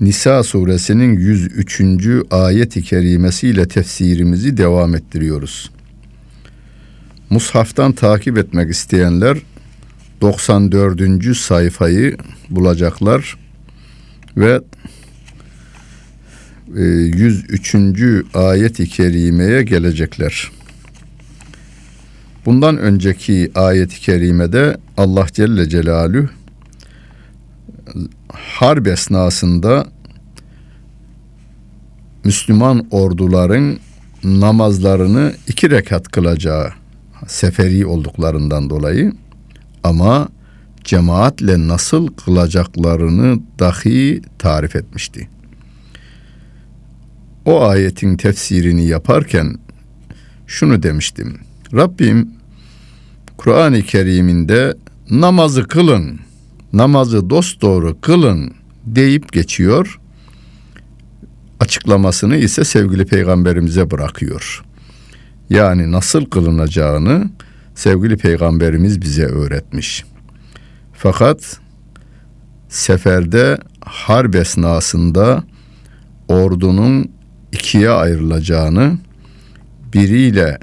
Nisa suresinin 103. ayet-i kerimesiyle tefsirimizi devam ettiriyoruz. Mushaftan takip etmek isteyenler 94. sayfayı bulacaklar ve 103. E, ayet-i kerimeye gelecekler. Bundan önceki ayet-i kerimede Allah Celle Celaluhu harp esnasında Müslüman orduların namazlarını iki rekat kılacağı seferi olduklarından dolayı ama cemaatle nasıl kılacaklarını dahi tarif etmişti. O ayetin tefsirini yaparken şunu demiştim. Rabbim Kur'an-ı Kerim'inde namazı kılın namazı dosdoğru kılın deyip geçiyor. Açıklamasını ise sevgili peygamberimize bırakıyor. Yani nasıl kılınacağını sevgili peygamberimiz bize öğretmiş. Fakat seferde harp esnasında ordunun ikiye ayrılacağını, biriyle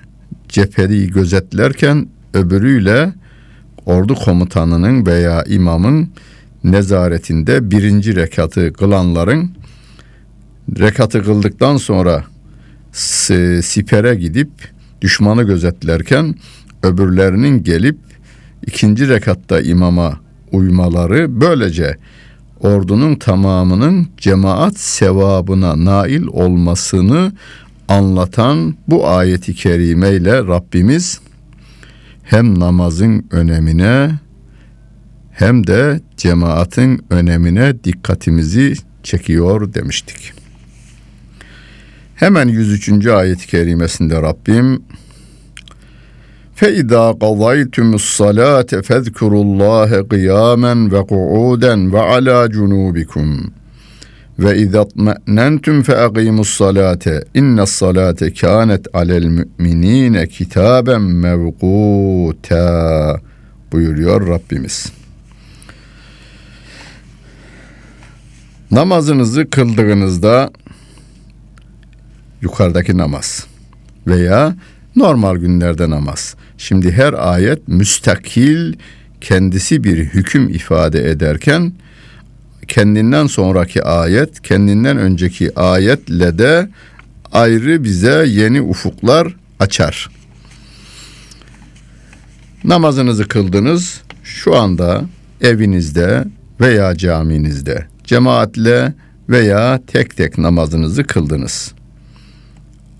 cepheri gözetlerken öbürüyle ordu komutanının veya imamın nezaretinde birinci rekatı kılanların rekatı kıldıktan sonra sipere gidip düşmanı gözetlerken öbürlerinin gelip ikinci rekatta imama uymaları böylece ordunun tamamının cemaat sevabına nail olmasını anlatan bu ayeti kerime ile Rabbimiz hem namazın önemine hem de cemaatin önemine dikkatimizi çekiyor demiştik. Hemen 103. ayet-i kerimesinde Rabbim فَاِذَا قَضَيْتُمُ الصَّلَاةَ فَاذْكُرُوا اللّٰهَ قِيَامًا وَقُعُودًا وَعَلَى جُنُوبِكُمْ ve izatmenentum fe aqimus salate innes salate kanet alel müminine kitaben mevquta buyuruyor Rabbimiz. Namazınızı kıldığınızda yukarıdaki namaz veya normal günlerde namaz. Şimdi her ayet müstakil kendisi bir hüküm ifade ederken kendinden sonraki ayet, kendinden önceki ayetle de ayrı bize yeni ufuklar açar. Namazınızı kıldınız. Şu anda evinizde veya caminizde cemaatle veya tek tek namazınızı kıldınız.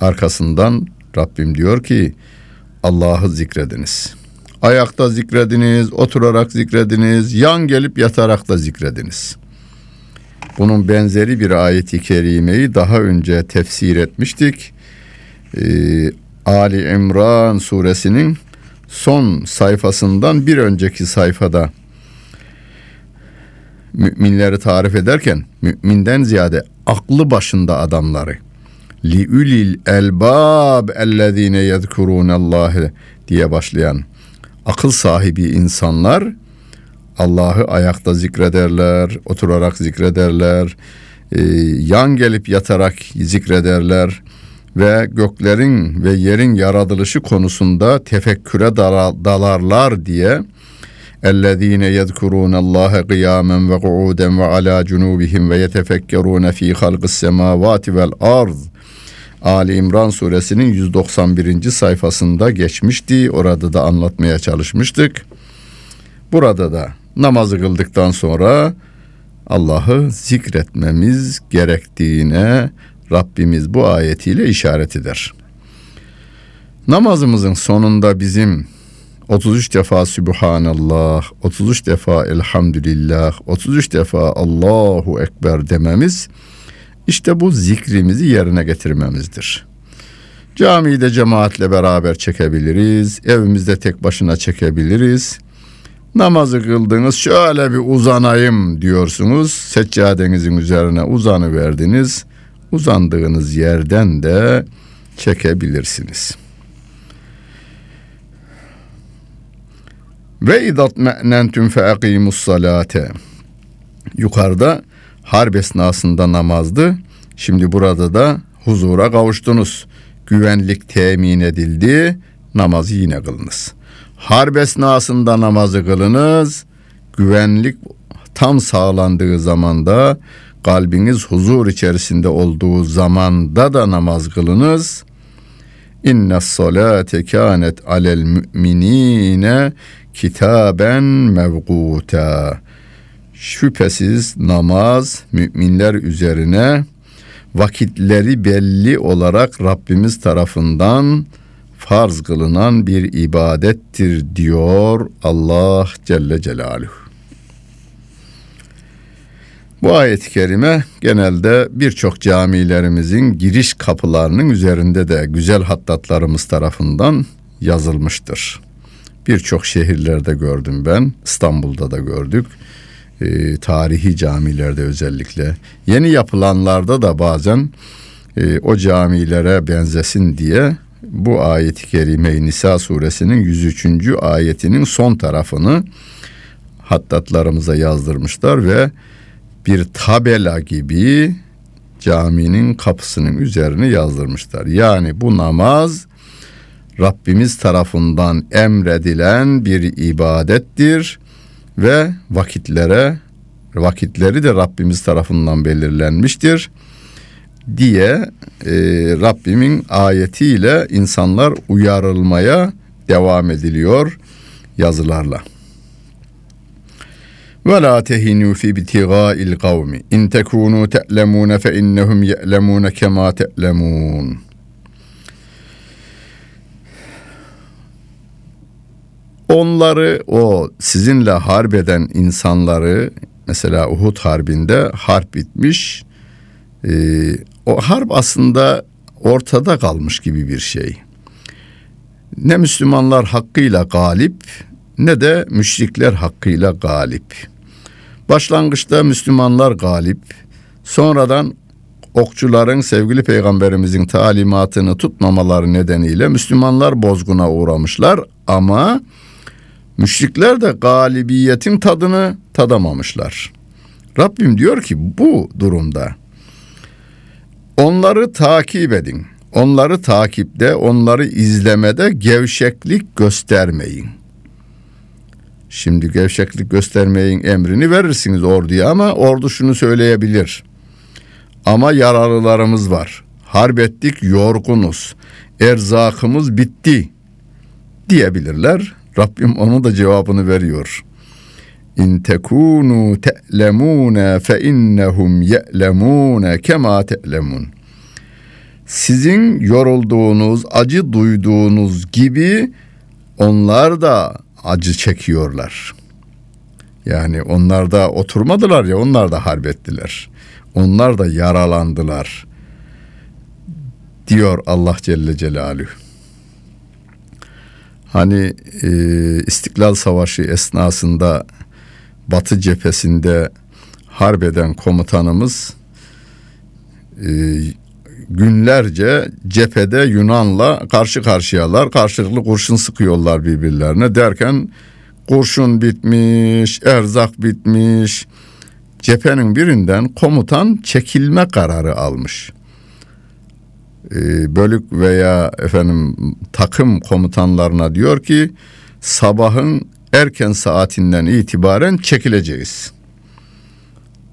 Arkasından Rabbim diyor ki Allah'ı zikrediniz. Ayakta zikrediniz, oturarak zikrediniz, yan gelip yatarak da zikrediniz. Bunun benzeri bir ayeti kerimeyi daha önce tefsir etmiştik. Ee, Ali İmran suresinin son sayfasından bir önceki sayfada müminleri tarif ederken müminden ziyade aklı başında adamları li ulil elbab ellezine yezkurunallah diye başlayan akıl sahibi insanlar Allah'ı ayakta zikrederler, oturarak zikrederler, e, yan gelip yatarak zikrederler ve göklerin ve yerin yaratılışı konusunda tefekküre dalarlar diye اَلَّذ۪ينَ يَذْكُرُونَ اللّٰهَ قِيَامًا وَقُعُودًا وَعَلَى جُنُوبِهِمْ وَيَتَفَكَّرُونَ ف۪ي خَلْقِ السَّمَاوَاتِ وَالْاَرْضِ Ali İmran suresinin 191. sayfasında geçmişti. Orada da anlatmaya çalışmıştık. Burada da namazı kıldıktan sonra Allah'ı zikretmemiz gerektiğine Rabbimiz bu ayetiyle işaret eder. Namazımızın sonunda bizim 33 defa Sübhanallah, 33 defa Elhamdülillah, 33 defa Allahu Ekber dememiz İşte bu zikrimizi yerine getirmemizdir. Camiyi de cemaatle beraber çekebiliriz. Evimizde tek başına çekebiliriz. Namazı kıldınız şöyle bir uzanayım diyorsunuz. Seccadenizin üzerine uzanı verdiniz. Uzandığınız yerden de çekebilirsiniz. Ve idat me'nentüm fe akimus salate. Yukarıda harp esnasında namazdı. Şimdi burada da huzura kavuştunuz. Güvenlik temin edildi. Namazı yine kılınız. Harp esnasında namazı kılınız. Güvenlik tam sağlandığı zamanda kalbiniz huzur içerisinde olduğu zamanda da namaz kılınız. İnne salate kânet alel müminine kitaben mevkuta. Şüphesiz namaz müminler üzerine vakitleri belli olarak Rabbimiz tarafından farz kılınan bir ibadettir diyor Allah Celle Celaluhu. Bu ayet-i kerime genelde birçok camilerimizin giriş kapılarının üzerinde de güzel hattatlarımız tarafından yazılmıştır. Birçok şehirlerde gördüm ben, İstanbul'da da gördük. E, tarihi camilerde özellikle. Yeni yapılanlarda da bazen e, o camilere benzesin diye bu ayet-i kerime Nisa suresinin 103. ayetinin son tarafını hattatlarımıza yazdırmışlar ve bir tabela gibi caminin kapısının üzerine yazdırmışlar. Yani bu namaz Rabbimiz tarafından emredilen bir ibadettir ve vakitlere vakitleri de Rabbimiz tarafından belirlenmiştir diye e, Rabbimin ayetiyle insanlar uyarılmaya devam ediliyor yazılarla. Ve la tehinu fi ibtiga'il kavmi in tekunu te'lemun fe innehum ye'lemun kema te'lemun. Onları o sizinle harp eden insanları mesela Uhud harbinde harp bitmiş. Ee, o harp aslında ortada kalmış gibi bir şey. Ne Müslümanlar hakkıyla galip ne de müşrikler hakkıyla galip. Başlangıçta Müslümanlar galip, sonradan okçuların sevgili peygamberimizin talimatını tutmamaları nedeniyle Müslümanlar bozguna uğramışlar ama müşrikler de galibiyetin tadını tadamamışlar. Rabbim diyor ki bu durumda onları takip edin. Onları takipte, onları izlemede gevşeklik göstermeyin. Şimdi gevşeklik göstermeyin emrini verirsiniz orduya ama ordu şunu söyleyebilir. Ama yaralılarımız var. Harbettik yorgunuz. Erzakımız bitti diyebilirler. Rabbim onu da cevabını veriyor. İn tekunu te'lemune fe innehum ye'lemune kema te'lemun. Sizin yorulduğunuz, acı duyduğunuz gibi onlar da acı çekiyorlar. Yani onlar da oturmadılar ya onlar da harbettiler. Onlar da yaralandılar. Diyor Allah Celle Celaluhu. Hani e, İstiklal Savaşı esnasında Batı cephesinde harbeden komutanımız e, günlerce cephede Yunan'la karşı karşıyalar. Karşılıklı kurşun sıkıyorlar birbirlerine derken kurşun bitmiş, erzak bitmiş. Cephenin birinden komutan çekilme kararı almış. Ee, bölük veya efendim takım komutanlarına diyor ki sabahın erken saatinden itibaren çekileceğiz.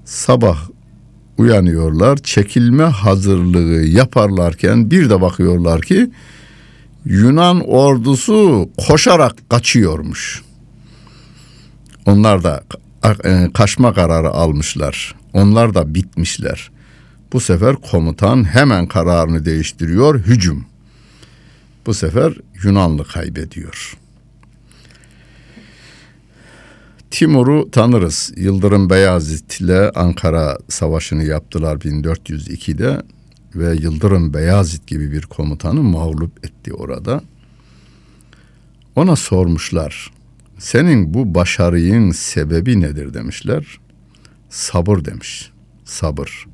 Sabah uyanıyorlar. Çekilme hazırlığı yaparlarken bir de bakıyorlar ki Yunan ordusu koşarak kaçıyormuş. Onlar da e, kaçma kararı almışlar. Onlar da bitmişler. Bu sefer komutan hemen kararını değiştiriyor, hücum. Bu sefer Yunanlı kaybediyor. Timur'u tanırız. Yıldırım Beyazıt ile Ankara Savaşı'nı yaptılar 1402'de ve Yıldırım Beyazıt gibi bir komutanı mağlup etti orada. Ona sormuşlar. Senin bu başarının sebebi nedir demişler. Sabır demiş. Sabır.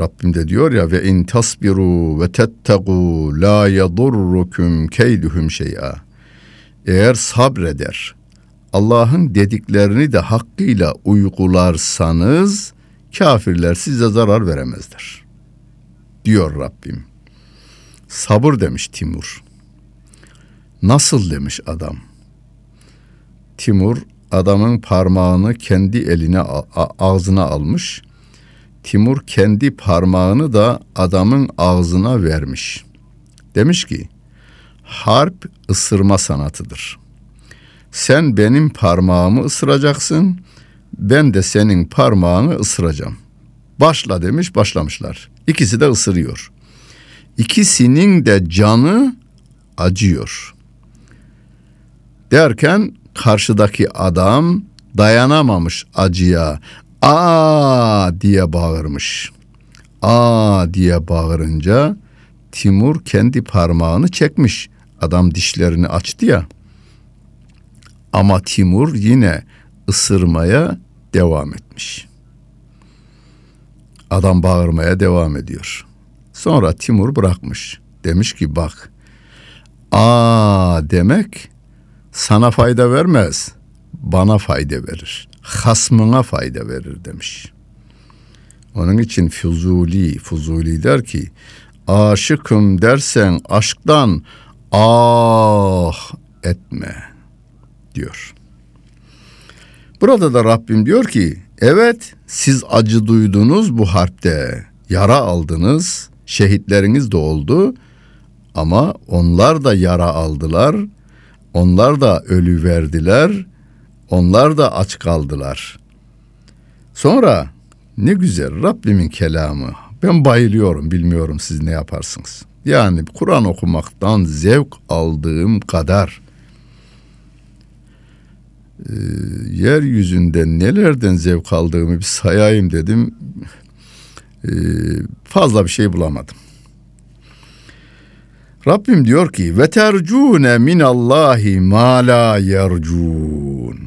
Rabbim de diyor ya ve in tasbiru ve tettegu la yadurrukum keyduhum şey'a. Eğer sabreder, Allah'ın dediklerini de hakkıyla uygularsanız kafirler size zarar veremezler. Diyor Rabbim. Sabır demiş Timur. Nasıl demiş adam. Timur adamın parmağını kendi eline ağzına almış. Timur kendi parmağını da adamın ağzına vermiş. Demiş ki harp ısırma sanatıdır. Sen benim parmağımı ısıracaksın, ben de senin parmağını ısıracağım. Başla demiş, başlamışlar. İkisi de ısırıyor. İkisinin de canı acıyor. Derken karşıdaki adam dayanamamış acıya. Aa diye bağırmış. Aa diye bağırınca Timur kendi parmağını çekmiş. Adam dişlerini açtı ya. Ama Timur yine ısırmaya devam etmiş. Adam bağırmaya devam ediyor. Sonra Timur bırakmış. Demiş ki bak. Aa demek sana fayda vermez. Bana fayda verir. Hasmına fayda verir demiş. Onun için Fuzuli, Fuzuli der ki aşıkım dersen aşktan ah etme diyor. Burada da Rabbim diyor ki evet siz acı duydunuz bu harpte yara aldınız şehitleriniz de oldu ama onlar da yara aldılar onlar da ölü verdiler onlar da aç kaldılar. Sonra ne güzel Rabbimin kelamı ben bayılıyorum bilmiyorum siz ne yaparsınız. Yani Kur'an okumaktan zevk aldığım kadar e, yeryüzünde nelerden zevk aldığımı bir sayayım dedim. E, fazla bir şey bulamadım. Rabbim diyor ki ve tercune minallahi ma la yercun.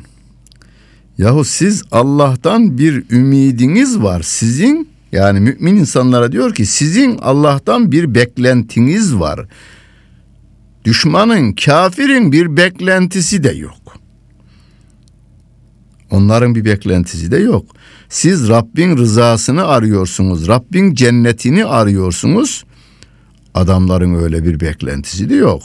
Yahu siz Allah'tan bir ümidiniz var. Sizin yani mümin insanlara diyor ki sizin Allah'tan bir beklentiniz var. Düşmanın, kafirin bir beklentisi de yok. Onların bir beklentisi de yok. Siz Rabbin rızasını arıyorsunuz. Rabbin cennetini arıyorsunuz. Adamların öyle bir beklentisi de yok.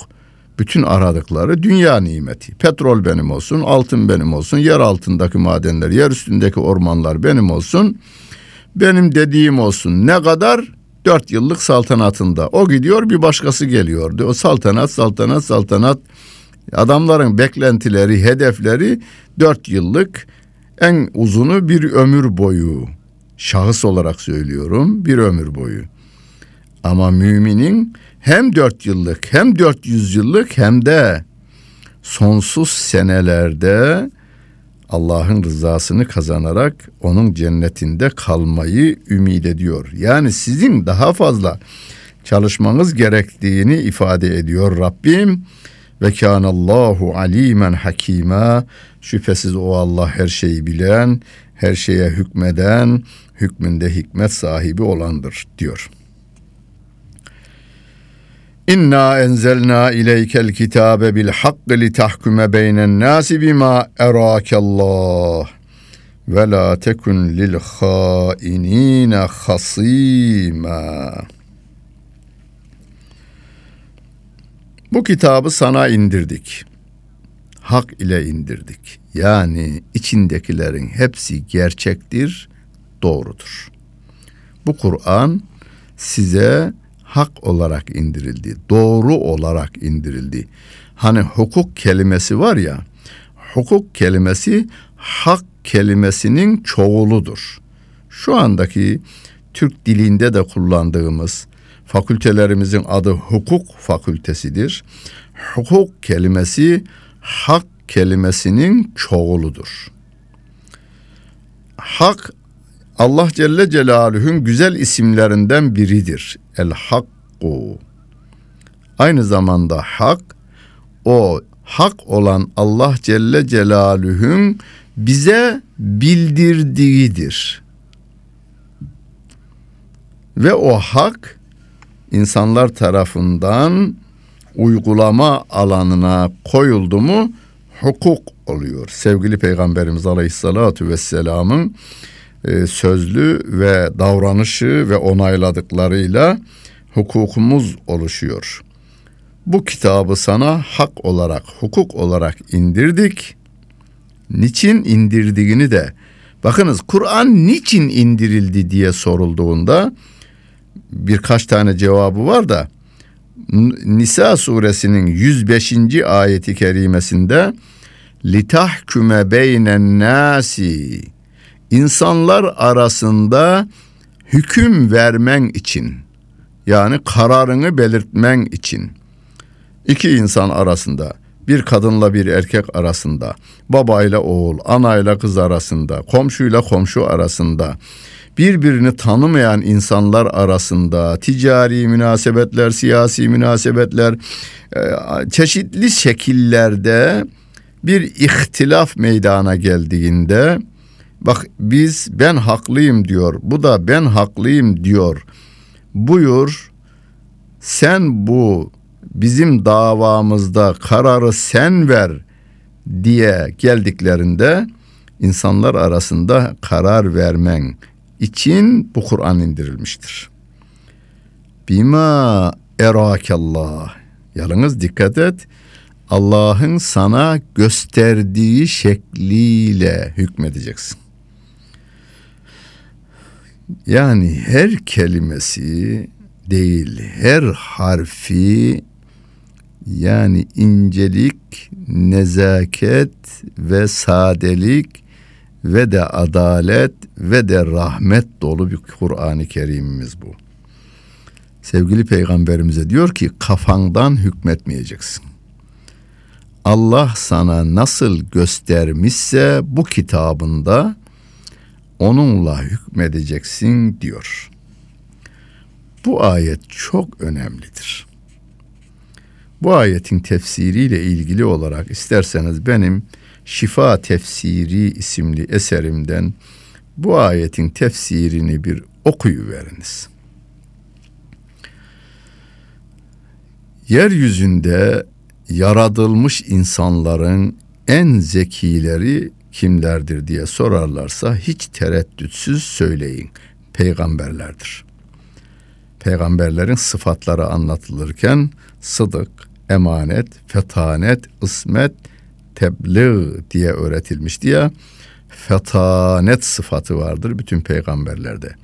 Bütün aradıkları dünya nimeti. Petrol benim olsun, altın benim olsun, yer altındaki madenler, yer üstündeki ormanlar benim olsun benim dediğim olsun. Ne kadar? Dört yıllık saltanatında. O gidiyor bir başkası geliyordu. O saltanat, saltanat, saltanat. Adamların beklentileri, hedefleri dört yıllık en uzunu bir ömür boyu. Şahıs olarak söylüyorum bir ömür boyu. Ama müminin hem dört yıllık hem dört yüz yıllık hem de sonsuz senelerde Allah'ın rızasını kazanarak onun cennetinde kalmayı ümit ediyor. Yani sizin daha fazla çalışmanız gerektiğini ifade ediyor Rabbim. Ve kânallâhu alîmen hakîmâ. Şüphesiz o Allah her şeyi bilen, her şeye hükmeden, hükmünde hikmet sahibi olandır diyor. İnna enzelna ileykel kitabe bil hakkı li tahkume beynen nasi bima erakallah ve la tekun lil hainine hasima. Bu kitabı sana indirdik. Hak ile indirdik. Yani içindekilerin hepsi gerçektir, doğrudur. Bu Kur'an size hak olarak indirildi. Doğru olarak indirildi. Hani hukuk kelimesi var ya, hukuk kelimesi hak kelimesinin çoğuludur. Şu andaki Türk dilinde de kullandığımız fakültelerimizin adı hukuk fakültesidir. Hukuk kelimesi hak kelimesinin çoğuludur. Hak Allah Celle Celaluhu'nun güzel isimlerinden biridir. El Hakku. Aynı zamanda hak o hak olan Allah Celle Celaluhu'nun bize bildirdiğidir. Ve o hak insanlar tarafından uygulama alanına koyuldu mu hukuk oluyor. Sevgili Peygamberimiz Aleyhisselatü Vesselam'ın e, sözlü ve davranışı ve onayladıklarıyla hukukumuz oluşuyor. Bu kitabı sana hak olarak, hukuk olarak indirdik. Niçin indirdiğini de bakınız Kur'an niçin indirildi diye sorulduğunda birkaç tane cevabı var da Nisa suresinin 105. ayeti kerimesinde litahküme beynen nasi insanlar arasında hüküm vermen için yani kararını belirtmen için iki insan arasında bir kadınla bir erkek arasında babayla oğul anayla kız arasında komşuyla komşu arasında birbirini tanımayan insanlar arasında ticari münasebetler, siyasi münasebetler e, çeşitli şekillerde bir ihtilaf meydana geldiğinde bak biz ben haklıyım diyor. Bu da ben haklıyım diyor. Buyur sen bu bizim davamızda kararı sen ver diye geldiklerinde insanlar arasında karar vermen için bu Kur'an indirilmiştir. Bima erakallah. Yalnız dikkat et. Allah'ın sana gösterdiği şekliyle hükmedeceksin. Yani her kelimesi değil, her harfi yani incelik, nezaket ve sadelik ve de adalet ve de rahmet dolu bir Kur'an-ı Kerim'imiz bu. Sevgili peygamberimize diyor ki kafandan hükmetmeyeceksin. Allah sana nasıl göstermişse bu kitabında onunla hükmedeceksin diyor. Bu ayet çok önemlidir. Bu ayetin tefsiriyle ilgili olarak isterseniz benim Şifa Tefsiri isimli eserimden bu ayetin tefsirini bir okuyuveriniz. Yeryüzünde yaratılmış insanların en zekileri kimlerdir diye sorarlarsa hiç tereddütsüz söyleyin. Peygamberlerdir. Peygamberlerin sıfatları anlatılırken sıdık, emanet, fetanet, ısmet, tebliğ diye öğretilmişti ya. Fetanet sıfatı vardır bütün peygamberlerde.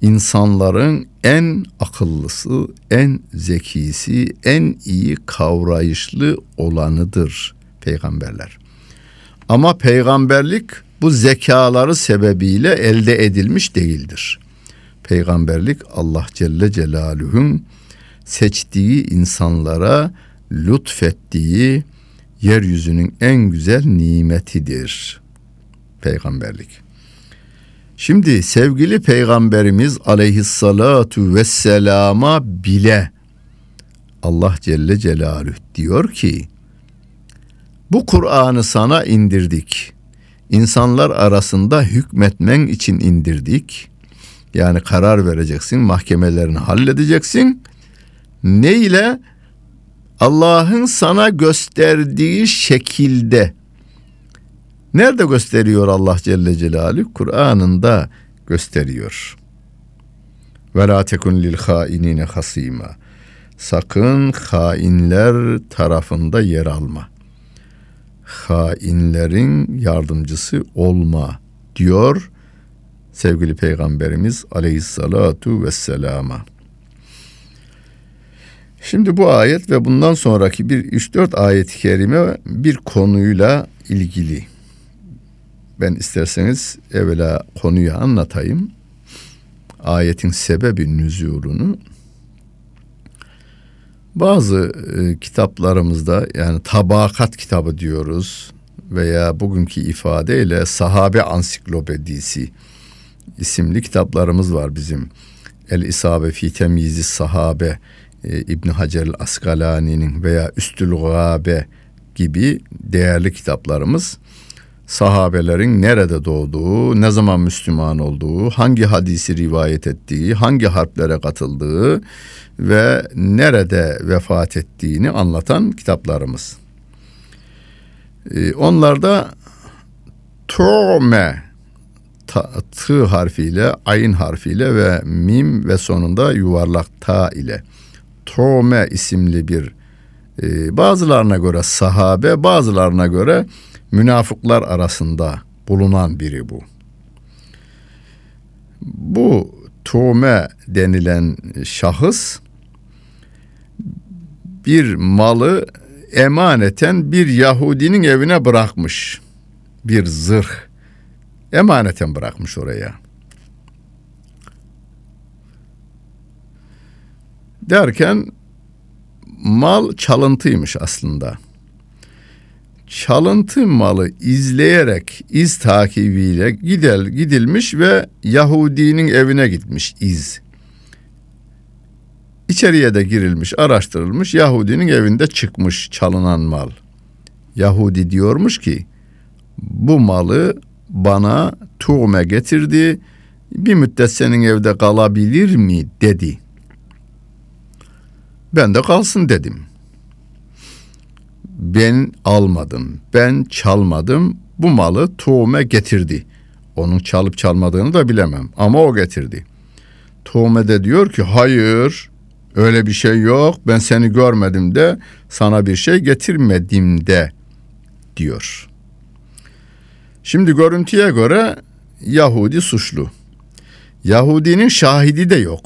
İnsanların en akıllısı, en zekisi, en iyi kavrayışlı olanıdır peygamberler. Ama peygamberlik bu zekaları sebebiyle elde edilmiş değildir. Peygamberlik Allah Celle Celaluhu'nun seçtiği insanlara lütfettiği yeryüzünün en güzel nimetidir. Peygamberlik. Şimdi sevgili peygamberimiz aleyhissalatu vesselama bile Allah Celle Celaluhu diyor ki bu Kur'an'ı sana indirdik. İnsanlar arasında hükmetmen için indirdik. Yani karar vereceksin, mahkemelerini halledeceksin. Ne ile? Allah'ın sana gösterdiği şekilde. Nerede gösteriyor Allah Celle Celaluhu? Kur'an'ında gösteriyor. Ve la tekun lil hainine hasima. Sakın hainler tarafında yer alma hainlerin yardımcısı olma diyor sevgili peygamberimiz aleyhissalatu vesselama. Şimdi bu ayet ve bundan sonraki bir 3-4 ayet-i kerime bir konuyla ilgili. Ben isterseniz evvela konuyu anlatayım. Ayetin sebebi nüzulunu. Bazı e, kitaplarımızda yani tabakat kitabı diyoruz veya bugünkü ifadeyle sahabe ansiklopedisi isimli kitaplarımız var bizim. El İsabe fi temyizi sahabe e, İbn Hacer Askalani'nin veya Üstül Gabe gibi değerli kitaplarımız sahabelerin nerede doğduğu, ne zaman Müslüman olduğu, hangi hadisi rivayet ettiği, hangi harplere katıldığı ve nerede vefat ettiğini anlatan kitaplarımız. Ee, onlarda Tu'me ta, tı harfiyle, ayn harfiyle ve mim ve sonunda yuvarlak ta ile Tu'me isimli bir e, bazılarına göre sahabe, bazılarına göre münafıklar arasında bulunan biri bu. Bu Tuğme denilen şahıs bir malı emaneten bir Yahudinin evine bırakmış. Bir zırh emaneten bırakmış oraya. Derken mal çalıntıymış aslında çalıntı malı izleyerek iz takibiyle gidel gidilmiş ve Yahudinin evine gitmiş iz. İçeriye de girilmiş, araştırılmış. Yahudinin evinde çıkmış çalınan mal. Yahudi diyormuş ki bu malı bana tuğme getirdi. Bir müddet senin evde kalabilir mi dedi. Ben de kalsın dedim ben almadım, ben çalmadım, bu malı Tuğme getirdi. Onun çalıp çalmadığını da bilemem ama o getirdi. Tuğme de diyor ki hayır öyle bir şey yok ben seni görmedim de sana bir şey getirmedim de diyor. Şimdi görüntüye göre Yahudi suçlu. Yahudinin şahidi de yok.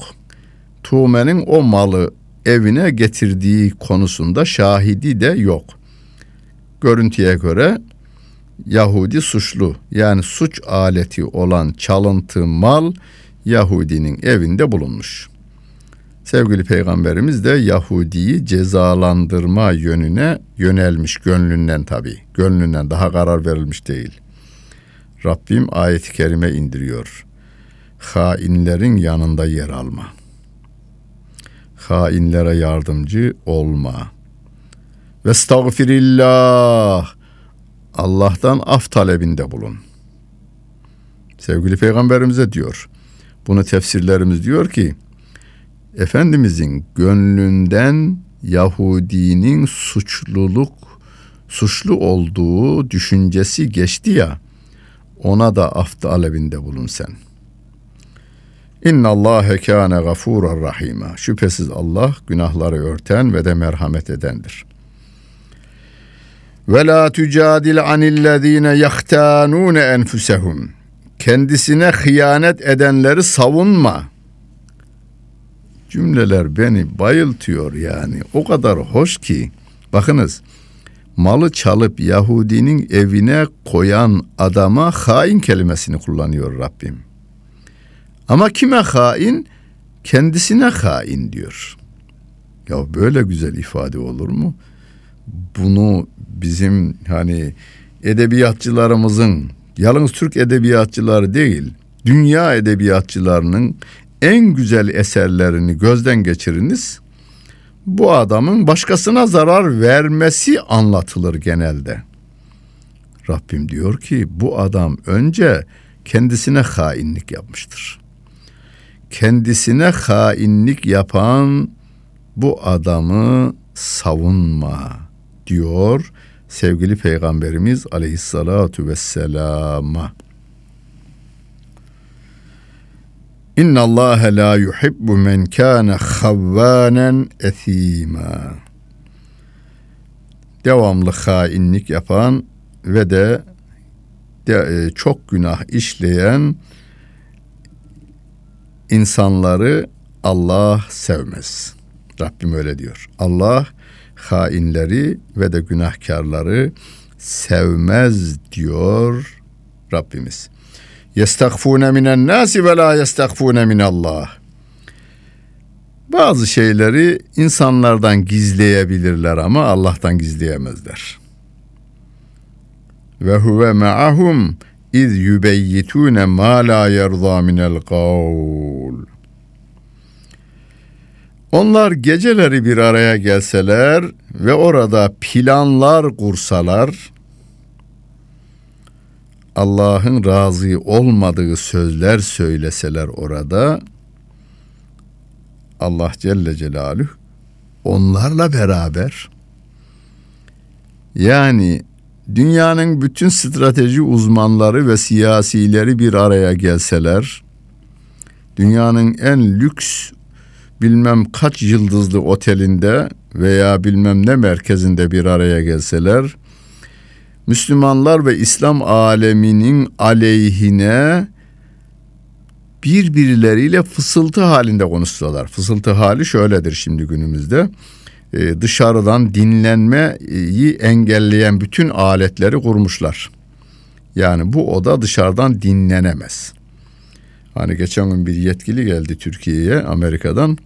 Tuğme'nin o malı evine getirdiği konusunda şahidi de yok.'' Görüntüye göre Yahudi suçlu yani suç aleti olan çalıntı mal Yahudinin evinde bulunmuş. Sevgili peygamberimiz de Yahudi'yi cezalandırma yönüne yönelmiş gönlünden tabi. Gönlünden daha karar verilmiş değil. Rabbim ayet-i kerime indiriyor. Hainlerin yanında yer alma. Hainlere yardımcı olma.'' Ve estağfirillah. Allah'tan af talebinde bulun. Sevgili peygamberimize diyor. Bunu tefsirlerimiz diyor ki Efendimizin gönlünden Yahudinin suçluluk suçlu olduğu düşüncesi geçti ya ona da af talebinde bulun sen. İnna Allahe kâne gafûran rahîmâ. Şüphesiz Allah günahları örten ve de merhamet edendir. Ve la tucadil anillezine yahtanun enfusehum. Kendisine hıyanet edenleri savunma. Cümleler beni bayıltıyor yani. O kadar hoş ki. Bakınız malı çalıp Yahudinin evine koyan adama hain kelimesini kullanıyor Rabbim. Ama kime hain? Kendisine hain diyor. Ya böyle güzel ifade olur mu? Bunu bizim hani edebiyatçılarımızın yalnız Türk edebiyatçıları değil dünya edebiyatçılarının en güzel eserlerini gözden geçiriniz. Bu adamın başkasına zarar vermesi anlatılır genelde. Rabbim diyor ki bu adam önce kendisine hainlik yapmıştır. Kendisine hainlik yapan bu adamı savunma diyor sevgili peygamberimiz aleyhissalatu vesselama. İnna Allah la yuhibbu men kana havvanen ethima. Devamlı hainlik yapan ve de, de e, çok günah işleyen insanları Allah sevmez. Rabbim öyle diyor. Allah hainleri ve de günahkarları sevmez diyor Rabbimiz. Yestakfune minen nasi ve la yestakfune minallah. Bazı şeyleri insanlardan gizleyebilirler ama Allah'tan gizleyemezler. Ve huve ma'ahum iz yubeyyitune ma la yerza minel kavl. Onlar geceleri bir araya gelseler ve orada planlar kursalar, Allah'ın razı olmadığı sözler söyleseler orada, Allah Celle Celaluhu onlarla beraber yani dünyanın bütün strateji uzmanları ve siyasileri bir araya gelseler dünyanın en lüks bilmem kaç yıldızlı otelinde veya bilmem ne merkezinde bir araya gelseler Müslümanlar ve İslam aleminin aleyhine birbirleriyle fısıltı halinde konuşsalar. Fısıltı hali şöyledir şimdi günümüzde. Ee, dışarıdan dinlenmeyi engelleyen bütün aletleri kurmuşlar. Yani bu oda dışarıdan dinlenemez. Hani geçen gün bir yetkili geldi Türkiye'ye Amerika'dan.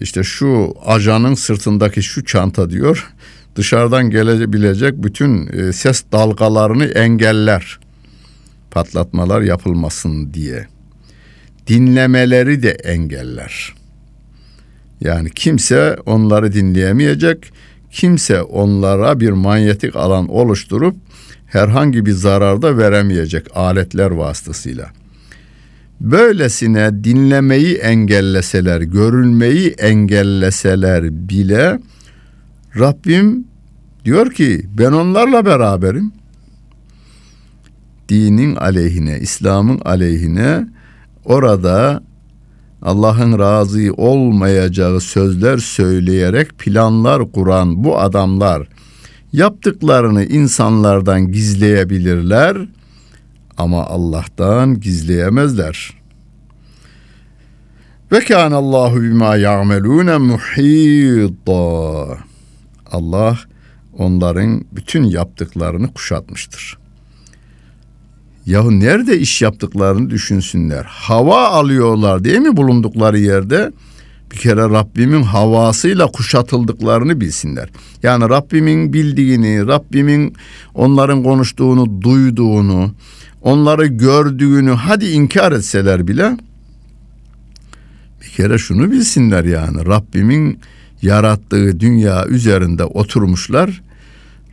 İşte şu ajanın sırtındaki şu çanta diyor dışarıdan gelebilecek bütün e, ses dalgalarını engeller. Patlatmalar yapılmasın diye dinlemeleri de engeller. Yani kimse onları dinleyemeyecek, kimse onlara bir manyetik alan oluşturup herhangi bir zararda veremeyecek aletler vasıtasıyla. Böylesine dinlemeyi engelleseler, görülmeyi engelleseler bile Rabbim diyor ki ben onlarla beraberim. Dinin aleyhine, İslam'ın aleyhine orada Allah'ın razı olmayacağı sözler söyleyerek planlar kuran bu adamlar yaptıklarını insanlardan gizleyebilirler ama Allah'tan gizleyemezler. Ve kan Allahu bima muhita. Allah onların bütün yaptıklarını kuşatmıştır. Yahu nerede iş yaptıklarını düşünsünler. Hava alıyorlar değil mi bulundukları yerde? Bir kere Rabbimin havasıyla kuşatıldıklarını bilsinler. Yani Rabbimin bildiğini, Rabbimin onların konuştuğunu, duyduğunu, onları gördüğünü hadi inkar etseler bile bir kere şunu bilsinler yani Rabbimin yarattığı dünya üzerinde oturmuşlar.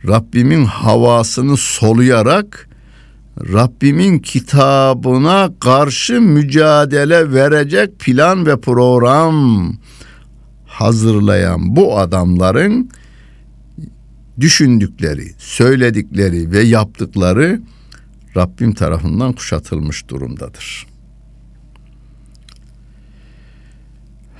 Rabbimin havasını soluyarak Rabbimin kitabına karşı mücadele verecek plan ve program hazırlayan bu adamların düşündükleri, söyledikleri ve yaptıkları Rabbim tarafından kuşatılmış durumdadır.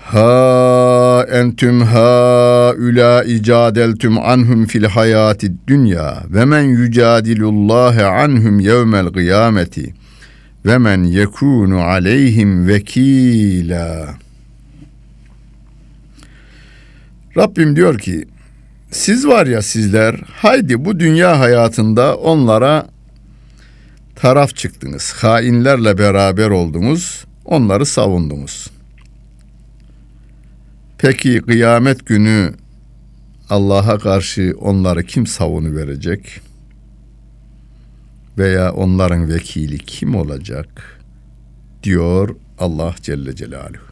Ha entüm ha üla icadeltüm anhum fil hayati dünya ve men yücadilullahi anhum yevmel kıyameti ve men yekunu aleyhim vekila. Rabbim diyor ki siz var ya sizler haydi bu dünya hayatında onlara taraf çıktınız. Hainlerle beraber oldunuz. Onları savundunuz. Peki kıyamet günü Allah'a karşı onları kim savunu verecek? Veya onların vekili kim olacak? Diyor Allah Celle Celaluhu.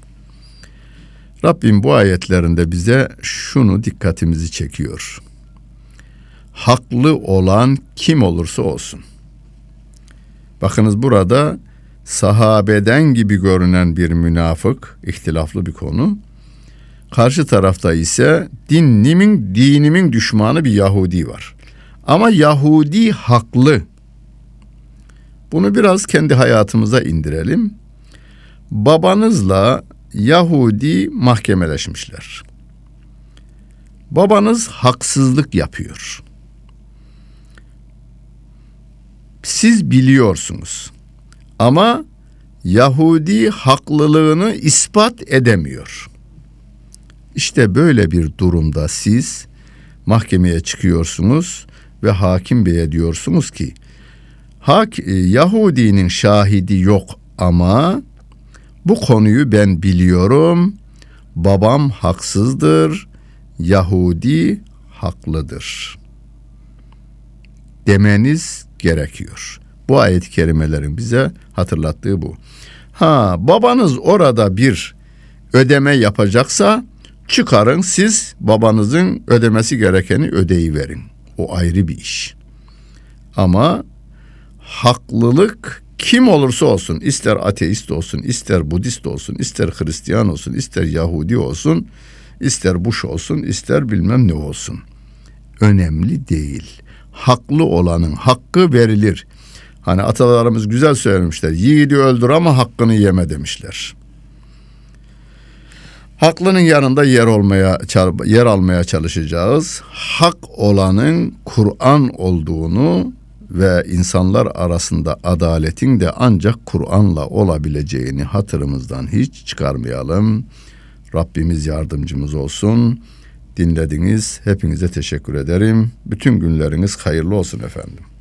Rabbim bu ayetlerinde bize şunu dikkatimizi çekiyor. Haklı olan kim olursa olsun. Bakınız burada sahabeden gibi görünen bir münafık, ihtilaflı bir konu Karşı tarafta ise dinimin, dinimin düşmanı bir Yahudi var. Ama Yahudi haklı. Bunu biraz kendi hayatımıza indirelim. Babanızla Yahudi mahkemeleşmişler. Babanız haksızlık yapıyor. Siz biliyorsunuz. Ama Yahudi haklılığını ispat edemiyor. İşte böyle bir durumda siz mahkemeye çıkıyorsunuz ve hakim beye diyorsunuz ki Hak, e, Yahudinin şahidi yok ama bu konuyu ben biliyorum. babam haksızdır, Yahudi haklıdır. Demeniz gerekiyor. Bu ayet-i kerimelerin bize hatırlattığı bu. Ha babanız orada bir ödeme yapacaksa çıkarın siz babanızın ödemesi gerekeni ödeyiverin. O ayrı bir iş. Ama haklılık kim olursa olsun ister ateist olsun ister Budist olsun ister Hristiyan olsun ister Yahudi olsun ister Bush olsun ister bilmem ne olsun önemli değil. Haklı olanın hakkı verilir. Hani atalarımız güzel söylemişler. Yiğidi öldür ama hakkını yeme demişler. Haklının yanında yer olmaya yer almaya çalışacağız. Hak olanın Kur'an olduğunu ve insanlar arasında adaletin de ancak Kur'an'la olabileceğini hatırımızdan hiç çıkarmayalım. Rabbimiz yardımcımız olsun. Dinlediniz. Hepinize teşekkür ederim. Bütün günleriniz hayırlı olsun efendim.